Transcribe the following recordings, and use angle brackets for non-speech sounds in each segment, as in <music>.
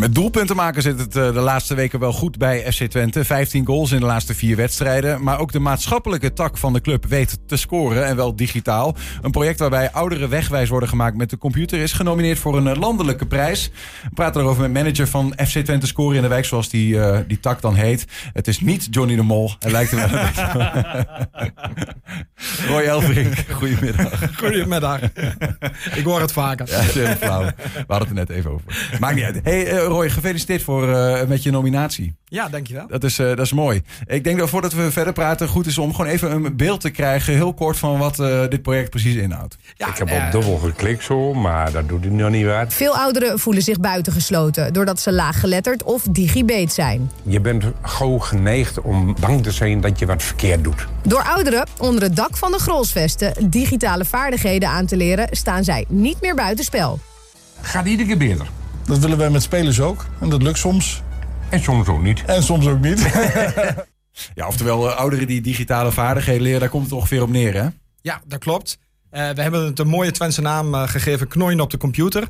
met doelpunten maken zit het de laatste weken wel goed bij FC Twente. 15 goals in de laatste vier wedstrijden. Maar ook de maatschappelijke tak van de club weet te scoren en wel digitaal. Een project waarbij ouderen wegwijs worden gemaakt met de computer is genomineerd voor een landelijke prijs. We praten erover met manager van FC Twente Scoren in de wijk, zoals die, uh, die tak dan heet. Het is niet Johnny de Mol. Hij lijkt er wel een beetje <laughs> Roy Elverink, goedemiddag. Goedemiddag. Ik hoor het vaker. Ja, flauw. We hadden het er net even over. Maakt niet uit. Hey uh, Roy, gefeliciteerd voor, uh, met je nominatie. Ja, dankjewel. Dat is, uh, dat is mooi. Ik denk dat voordat we verder praten, goed is om gewoon even een beeld te krijgen, heel kort, van wat dit project precies inhoudt. Ja, ik heb op dubbel geklikt zo, maar dat doet hij nog niet wat. Veel ouderen voelen zich buitengesloten doordat ze laaggeletterd of digibeet zijn. Je bent gauw geneigd om bang te zijn dat je wat verkeerd doet. Door ouderen onder het dak van de Grolsvesten digitale vaardigheden aan te leren, staan zij niet meer buitenspel. Gaat iedere keer beter. Dat willen wij met spelers ook. En dat lukt soms. En soms ook niet. En soms ook niet. <laughs> ja, oftewel, ouderen die digitale vaardigheden leren, daar komt het ongeveer op neer, hè? Ja, dat klopt. Uh, we hebben het een mooie Twentse naam uh, gegeven, Knoeien op de computer.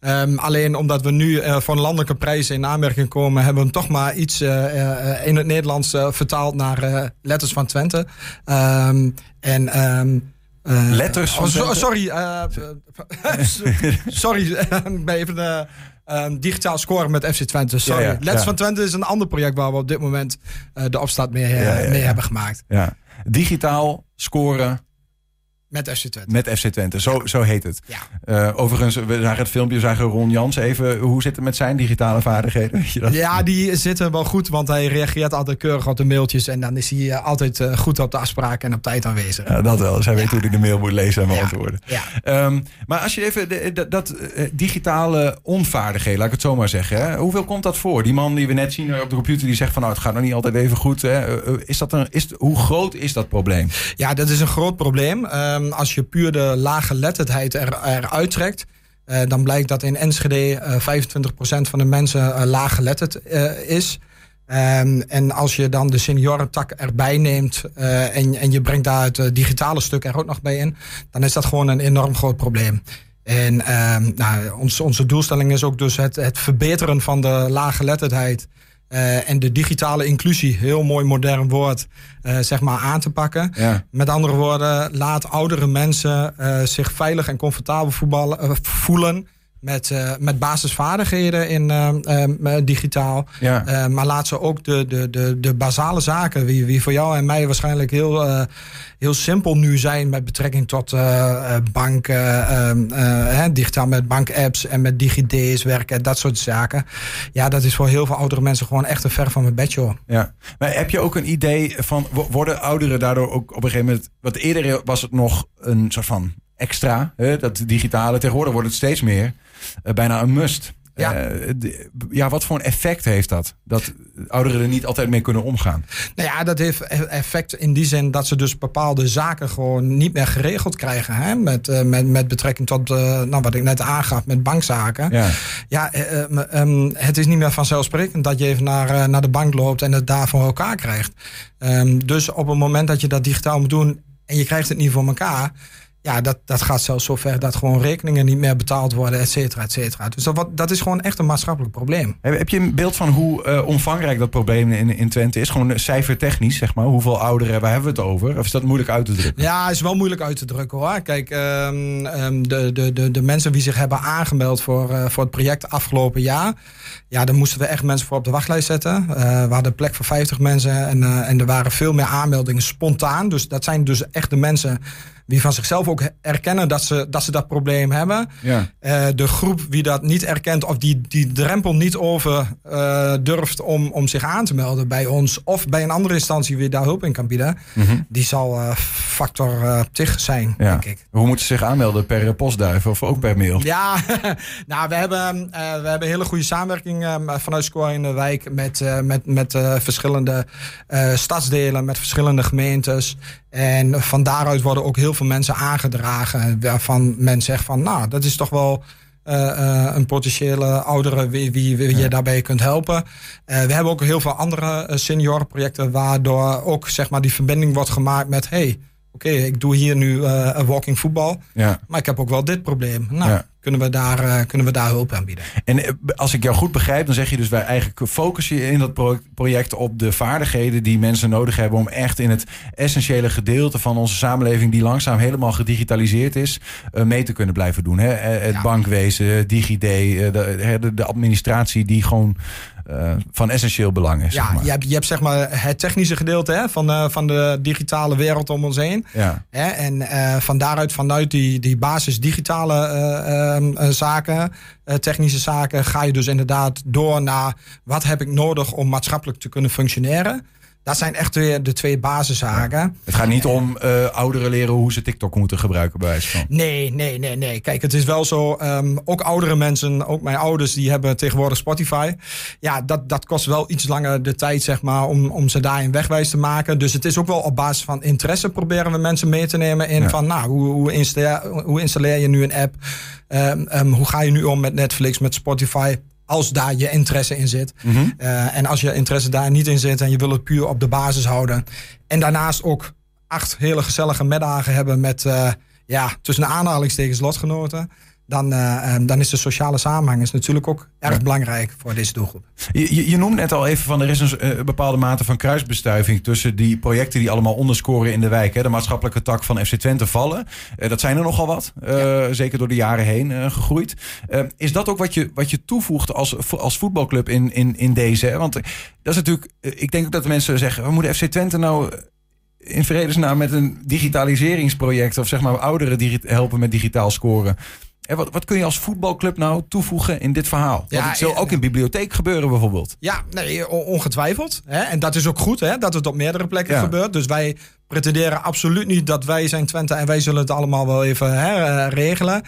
Um, alleen omdat we nu uh, voor een landelijke prijs in aanmerking komen, hebben we hem toch maar iets in het Nederlands vertaald naar letters van Twente. Um, en um, letters van oh, Sorry, <laughs> sorry, <laughs> ik ben even Um, digitaal scoren met FC Twente. Sorry. Ja, Let's van Twente is een ander project waar we op dit moment uh, de opstart mee, uh, mee hebben gemaakt. Ja. Digitaal scoren met FC Twente. Met FC Twente, zo, zo heet het. Ja. Uh, overigens, we zagen het filmpje, we zagen Ron Jans even. Hoe zit het met zijn digitale vaardigheden? <laughs> Weet je dat? Ja, die zitten wel goed, want hij reageert altijd keurig op de mailtjes. En dan is hij uh, altijd uh, goed op de afspraken en op tijd aanwezig. Ja, dat wel. Dus hij weet hoe hij de mail moet lezen en beantwoorden. Ja. Um, maar als je even de, dat digitale onvaardigheden, laat ik het zo maar zeggen. Hè? Hoeveel komt dat voor? Die man die we net zien op de computer, die zegt van nou, het gaat nog niet altijd even goed. Hè? Is dat een, is, hoe groot is dat probleem? Ja, dat is een groot probleem. Um, als je puur de lage letterdheid er, eruit trekt, uh, dan blijkt dat in Enschede uh, 25% van de mensen uh, laag geletterd is. Um, en als je dan de seniorentak erbij neemt en, en je brengt daar het digitale stuk er ook nog bij in, dan is dat gewoon een enorm groot probleem. En um, nou, onze doelstelling is ook dus het, het verbeteren van de lage letterdheid. Uh, en de digitale inclusie, heel mooi modern woord, uh, zeg maar aan te pakken. Ja. Met andere woorden, laat oudere mensen uh, zich veilig en comfortabel voetballen, voelen met, uh, met basisvaardigheden in uh, uh, digitaal. Ja. maar laat ze ook de, de, de, de basale zaken, wie, wie voor jou en mij waarschijnlijk heel, heel simpel nu zijn met betrekking tot banken, digitaal met bankapps en met DigiD's werken, dat soort zaken. Ja, dat is voor heel veel oudere mensen gewoon echt een ver van mijn bedje. Ja. Maar heb je ook een idee van, worden ouderen daardoor ook op een gegeven moment, wat eerder was het nog een soort van extra, hè, dat digitale, tegenwoordig wordt het steeds meer. Uh, bijna een must. Ja. Uh, de, ja, wat voor een effect heeft dat? Dat ouderen er niet altijd mee kunnen omgaan. Nou ja, dat heeft e-, effect in die zin dat ze dus bepaalde zaken gewoon niet meer geregeld krijgen. Hè? Met, uh, met, met betrekking tot uh, nou, wat ik net aangaf met bankzaken. Ja, ja um, het is niet meer vanzelfsprekend dat je even naar, naar de bank loopt en het daar voor elkaar krijgt. Um, dus op het moment dat je dat digitaal moet doen en je krijgt het niet voor elkaar ja, dat, dat gaat zelfs zover dat gewoon rekeningen niet meer betaald worden, et cetera, et cetera. Dus dat, dat is gewoon echt een maatschappelijk probleem. Heb je een beeld van hoe uh, omvangrijk dat probleem in, in Twente is? Gewoon cijfertechnisch, zeg maar. Hoeveel ouderen, waar hebben we het over? Of is dat moeilijk uit te drukken? Ja, is wel moeilijk uit te drukken hoor. Kijk, um, um, de, de, de, de mensen die zich hebben aangemeld voor, uh, voor het project afgelopen jaar. Ja, dan moesten we echt mensen voor op de wachtlijst zetten. Uh, we hadden plek voor 50 mensen en, en er waren veel meer aanmeldingen spontaan. Dus dat zijn dus echt de mensen die van zichzelf ook erkennen dat ze dat, ze dat probleem hebben. Ja. Uh, de groep wie dat niet erkent of die die drempel niet over uh, durft om, om zich aan te melden bij ons of bij een andere instantie wie daar hulp in kan bieden, mm -hmm. die zal uh, factor tig zijn, ja. denk ik. Hoe moeten ze zich aanmelden? Per postduif of ook per mail? Ja, <laughs> nou, we hebben, we hebben hele goede samenwerking vanuit Score in de Wijk met, met, met verschillende stadsdelen, met verschillende gemeentes. En van daaruit worden ook heel veel mensen aangedragen. Waarvan men zegt van, nou, dat is toch wel uh, uh, een potentiële oudere wie, wie, wie je daarbij kunt helpen. Uh, we hebben ook heel veel andere seniorenprojecten waardoor ook zeg maar die verbinding wordt gemaakt met, hey, oké, okay, ik doe hier nu een walking voetbal, ja. maar ik heb ook wel dit probleem. Nou, ja kunnen we daar, eh, kunnen we daar hulp aan bieden. En eh, als ik jou goed begrijp, dan zeg je dus wij eigenlijk focussen je in dat pro- project op de vaardigheden die mensen nodig hebben om echt in het essentiële gedeelte van onze samenleving, die langzaam helemaal gedigitaliseerd is, eh, mee te kunnen blijven doen. Hè? Het Ja. bankwezen, DigiD, de, de, administratie die gewoon van essentieel belang is. Ja, zeg maar. je, hebt, je hebt zeg maar het technische gedeelte hè, van, de, van de digitale wereld om ons heen. ja. Hè, en van daaruit, vanuit die, die basis digitale zaken, eh, technische zaken, ga je dus inderdaad door naar wat heb ik nodig om maatschappelijk te kunnen functioneren. Dat zijn echt weer de twee basiszaken. Het gaat niet om eh, ouderen leren hoe ze TikTok moeten gebruiken, bij wijze van. Nee, nee, nee, nee. Kijk, het is wel zo. ehm, ook oudere mensen, ook mijn ouders, die hebben tegenwoordig Spotify. Ja, dat, dat kost wel iets langer de tijd, zeg maar, om, om ze daarin wegwijs te maken. Dus het is ook wel op basis van interesse proberen we mensen mee te nemen in Ja. van, nou, hoe, hoe, installeer, hoe installeer je nu een app? Ehm, ehm, hoe ga je nu om met Netflix, met Spotify? Als daar je interesse in zit. Mhm. Eh, en als je interesse daar niet in zit en je wil het puur op de basis houden. En daarnaast ook acht hele gezellige middagen hebben met, eh, ja, tussen aanhalingstekens lotgenoten. Dan, eh, eh, dan is de sociale samenhang is natuurlijk ook erg Ja. belangrijk voor deze doelgroep. Je, je, je noemt net al even van er is een eh, bepaalde mate van kruisbestuiving tussen die projecten die allemaal onderscoren in de wijk. Hè, de maatschappelijke tak van FC Twente vallen. Eh, dat zijn er nogal wat. Zeker door de jaren heen gegroeid. Eh, is dat ook wat je, wat je toevoegt als, als voetbalclub in, in, in deze? Hè? Want dat is natuurlijk. ik denk ook dat de mensen zeggen: we moeten FC Twente nou. In vredesnaam met een digitaliseringsproject of zeg maar ouderen helpen met digitaal scoren. Wat, wat kun je als voetbalclub nou toevoegen in dit verhaal? Want Ja, het zal ja, ook in bibliotheek gebeuren bijvoorbeeld. Ja, nee, on- ongetwijfeld. Hè? En dat is ook goed, hè? dat het op meerdere plekken Ja. gebeurt. Dus wij pretenderen absoluut niet dat wij zijn Twente en wij zullen het allemaal wel even hè, eh, regelen.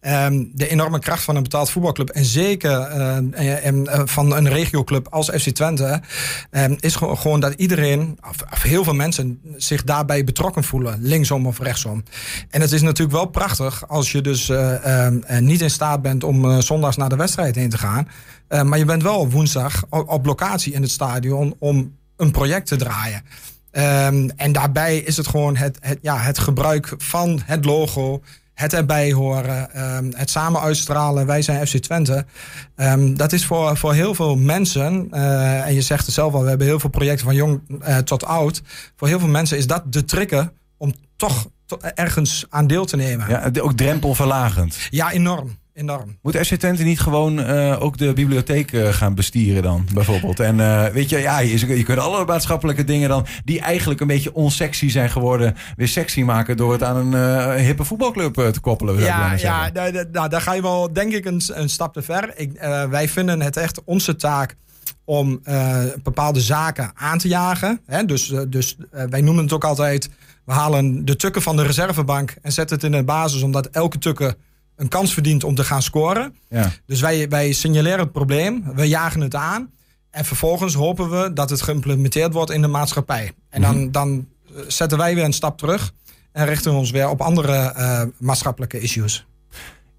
Ehm, de enorme kracht van een betaald voetbalclub en zeker eh, en, eh, van een regioclub als FC Twente ehm, is gewoon, dat iedereen, of, heel veel mensen, zich daarbij betrokken voelen, linksom of rechtsom. En het is natuurlijk wel prachtig als je dus eh, ehm, eh, niet in staat bent om zondags naar de wedstrijd heen te gaan. Maar je bent wel woensdag op locatie in het stadion om een project te draaien. Ehm, en daarbij is het gewoon het, het, ja, het gebruik van het logo, het erbij horen, ehm, het samen uitstralen. Wij zijn FC Twente. Ehm, dat is voor, voor heel veel mensen, eh, en je zegt het zelf al, we hebben heel veel projecten van jong eh, tot oud. Voor heel veel mensen is dat de trigger om toch to- ergens aan deel te nemen. Ja, Ja, ook drempelverlagend. enorm. Enorm. Moet FC Twente niet gewoon eh, ook de bibliotheek eh, gaan bestieren dan, bijvoorbeeld? En eh, weet je, ja, je, je kunt alle maatschappelijke dingen dan... die eigenlijk een beetje onsexy zijn geworden... weer sexy maken door het aan een hippe voetbalclub te koppelen. Ja, ja nou, nou, daar ga je wel, denk ik, een, een stap te ver. Ik, wij vinden het echt onze taak om bepaalde zaken aan te jagen. Hè? Dus, dus wij noemen het ook altijd... we halen de tukken van de reservebank en zetten het in de basis... omdat elke tukke een kans verdient om te gaan scoren. Ja. Dus wij, wij signaleren het probleem, we jagen het aan... en vervolgens hopen we dat het geïmplementeerd wordt in de maatschappij. En dan, dan eh, zetten wij weer een stap terug... en richten we ons weer op andere eh, maatschappelijke issues.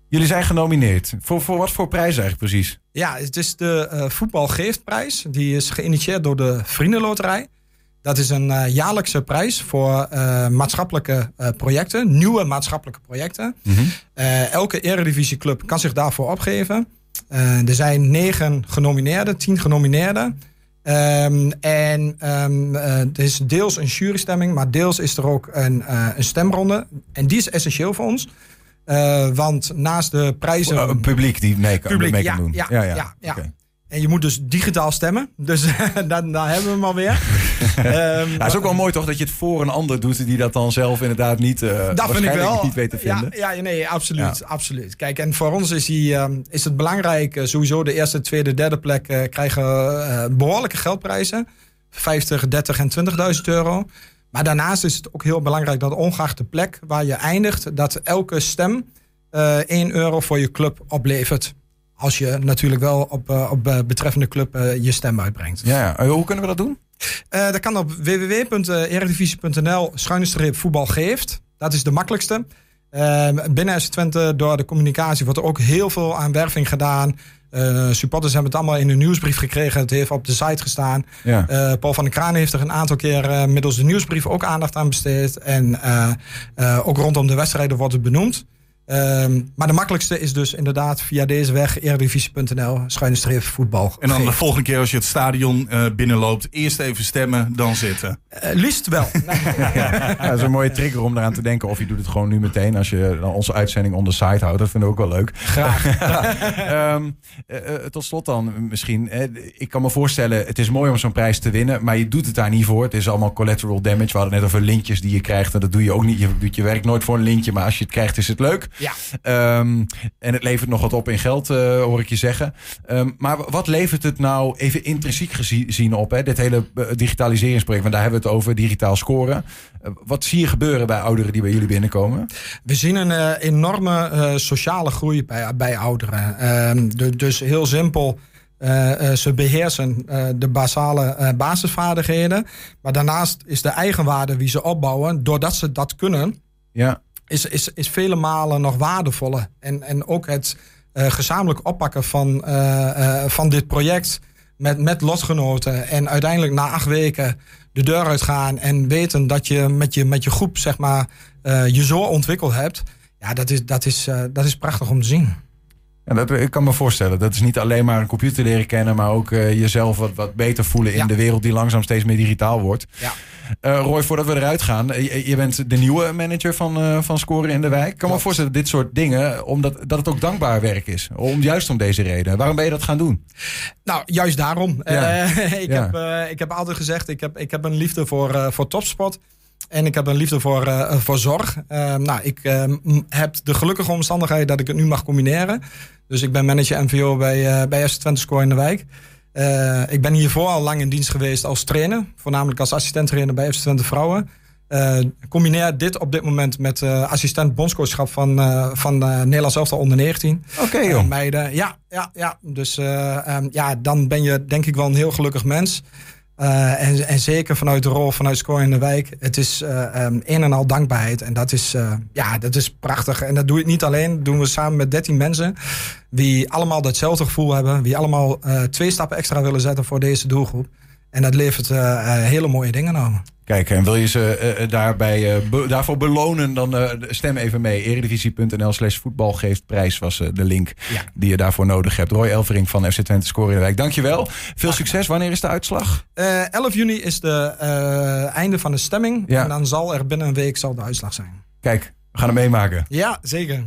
Jullie zijn genomineerd. Voor, voor wat voor prijs eigenlijk precies? Ja, het is de voetbalgeeftprijs. Die is geïnitieerd door de Vriendenloterij. Dat is een eh, jaarlijkse prijs voor eh, maatschappelijke eh, projecten, nieuwe maatschappelijke projecten. Eh, elke eredivisieclub kan zich daarvoor opgeven. Er zijn negen genomineerden, tien genomineerden. Ehm, en ehm, eh, er is deels een jurystemming, maar deels is er ook een, een stemronde. En die is essentieel voor ons. Want naast de prijzen. Oh, een publiek die mee kan, Publiek, mee ja, kan doen. ja, ja, ja. Oké. En je moet dus digitaal stemmen. Dus <laughs> daar, daar hebben we hem alweer. <laughs> Ehm, Ja, het is ook wel mooi toch dat je het voor een ander doet die dat dan zelf inderdaad niet, eh dat vind ik wel. niet weet te vinden. Ja, ja nee, absoluut, absoluut. Kijk, en voor ons is, die, ehm, is het belangrijk. eh, sowieso de eerste, tweede, derde plek eh, krijgen eh, behoorlijke geldprijzen. 50, 30 en 20.000 euro. Maar daarnaast is het ook heel belangrijk dat ongeacht de plek waar je eindigt, dat elke stem eh 1 euro voor je club oplevert. Als je natuurlijk wel op, eh, op eh, betreffende club eh, je stem uitbrengt. Ja, ja. Hoe kunnen we dat doen? Dat kan op www.eredivisie.nl schuine voetbal geeft. Dat is de makkelijkste. Eh, binnen FC Twente door de communicatie wordt er ook heel veel aan werving gedaan. Eh, supporters hebben het allemaal in een nieuwsbrief gekregen. Het heeft op de site gestaan. Ja. Paul van der Kraan heeft er een aantal keer middels de nieuwsbrief ook aandacht aan besteed. En ook rondom de wedstrijden wordt het benoemd. Ehm, maar de makkelijkste is dus inderdaad via deze weg eredivisie.nl, schuine streep voetbal. En dan de volgende keer als je het stadion eh, binnenloopt, eerst even stemmen, dan zitten. Eh, liefst wel. <laughs> Ja, dat is een mooie trigger om eraan te denken. Of je doet het gewoon nu meteen als je dan onze uitzending on the site houdt. Dat vinden we ook wel leuk. Graag. <laughs> Ehm, eh, tot slot dan misschien. ik kan me voorstellen, het is mooi om zo'n prijs te winnen. Maar je doet het daar niet voor. Het is allemaal collateral damage. We hadden net over lintjes die je krijgt. En dat doe je ook niet. Je doet je werk nooit voor een lintje. Maar als je het krijgt, is het leuk. Ja. Ehm, en het levert nog wat op in geld, eh, hoor ik je zeggen. Ehm, maar wat levert het nou even intrinsiek gezien op? Hè? Dit hele eh, digitaliseringsproject. Want daar hebben we het over. Digitaal scoren. Eh, wat zie je gebeuren bij ouderen die bij jullie binnenkomen? We zien een enorme sociale groei bij, bij ouderen. Ehm, de- dus heel simpel. ze beheersen eh, de basale basisvaardigheden. Maar daarnaast is de eigenwaarde die ze opbouwen, doordat ze dat kunnen, Ja. Is, is, is vele malen nog waardevoller. En, en ook het eh, gezamenlijk oppakken van, eh, eh, van dit project met, met lotgenoten. En uiteindelijk na acht weken de deur uitgaan en weten dat je met je, met je groep zeg maar, je zo ontwikkeld hebt. Ja, dat is, dat, is, dat is prachtig om te zien. Ja, dat, ik kan me voorstellen. Dat is niet alleen maar een computer leren kennen, maar ook eh, jezelf wat, wat beter voelen in Ja. de wereld die langzaam steeds meer digitaal wordt. Ja. Eh, Roy, voordat we eruit gaan, eh, je, je bent de nieuwe manager van, eh, van Scoren in de Wijk. Ik kan me voorstellen dit soort dingen, omdat dat het ook dankbaar werk is. Om, juist om deze reden. Waarom ben je dat gaan doen? Nou, juist daarom. Ja. <laughs> Ik, heb, ik heb altijd gezegd, ik heb, ik heb een liefde voor, voor topsport. En ik heb een liefde voor, eh, voor zorg. Eh, nou, ik eh, heb de gelukkige omstandigheid dat ik het nu mag combineren. Dus ik ben manager MVO bij, bij FC Twente Score in de Wijk. Ik ben hiervoor al lang in dienst geweest als trainer. Voornamelijk als assistent trainer bij FC Twente Vrouwen. Combineer dit op dit moment met assistent bondscoachschap van, van Nederlands elftal onder 19. Oké joh. meiden. Ja, ja, ja. Dus eh, ehm, ja, dan ben je denk ik wel een heel gelukkig mens. Eh, en, en zeker vanuit de rol vanuit Score in de Wijk. Het is ehm, een en al dankbaarheid. En dat is, eh, ja, dat is prachtig. En dat doe ik niet alleen. Dat doen we samen met 13 mensen. Die allemaal datzelfde gevoel hebben. Die allemaal twee stappen extra willen zetten voor deze doelgroep. En dat levert eh, eh, hele mooie dingen aan. Kijk, en wil je ze eh, daarbij, be- daarvoor belonen, dan stem even mee. Eredivisie.nl slash voetbal geeft prijs was de link Ja. die je daarvoor nodig hebt. Roy Elvering van FC Twente Scoren in de Wijk. Dankjewel. Veel succes. Wanneer is de uitslag? Eh 11 juni is de einde van de stemming. Ja. En dan zal er binnen een week zal de uitslag zijn. Kijk, we gaan hem meemaken. Ja, zeker.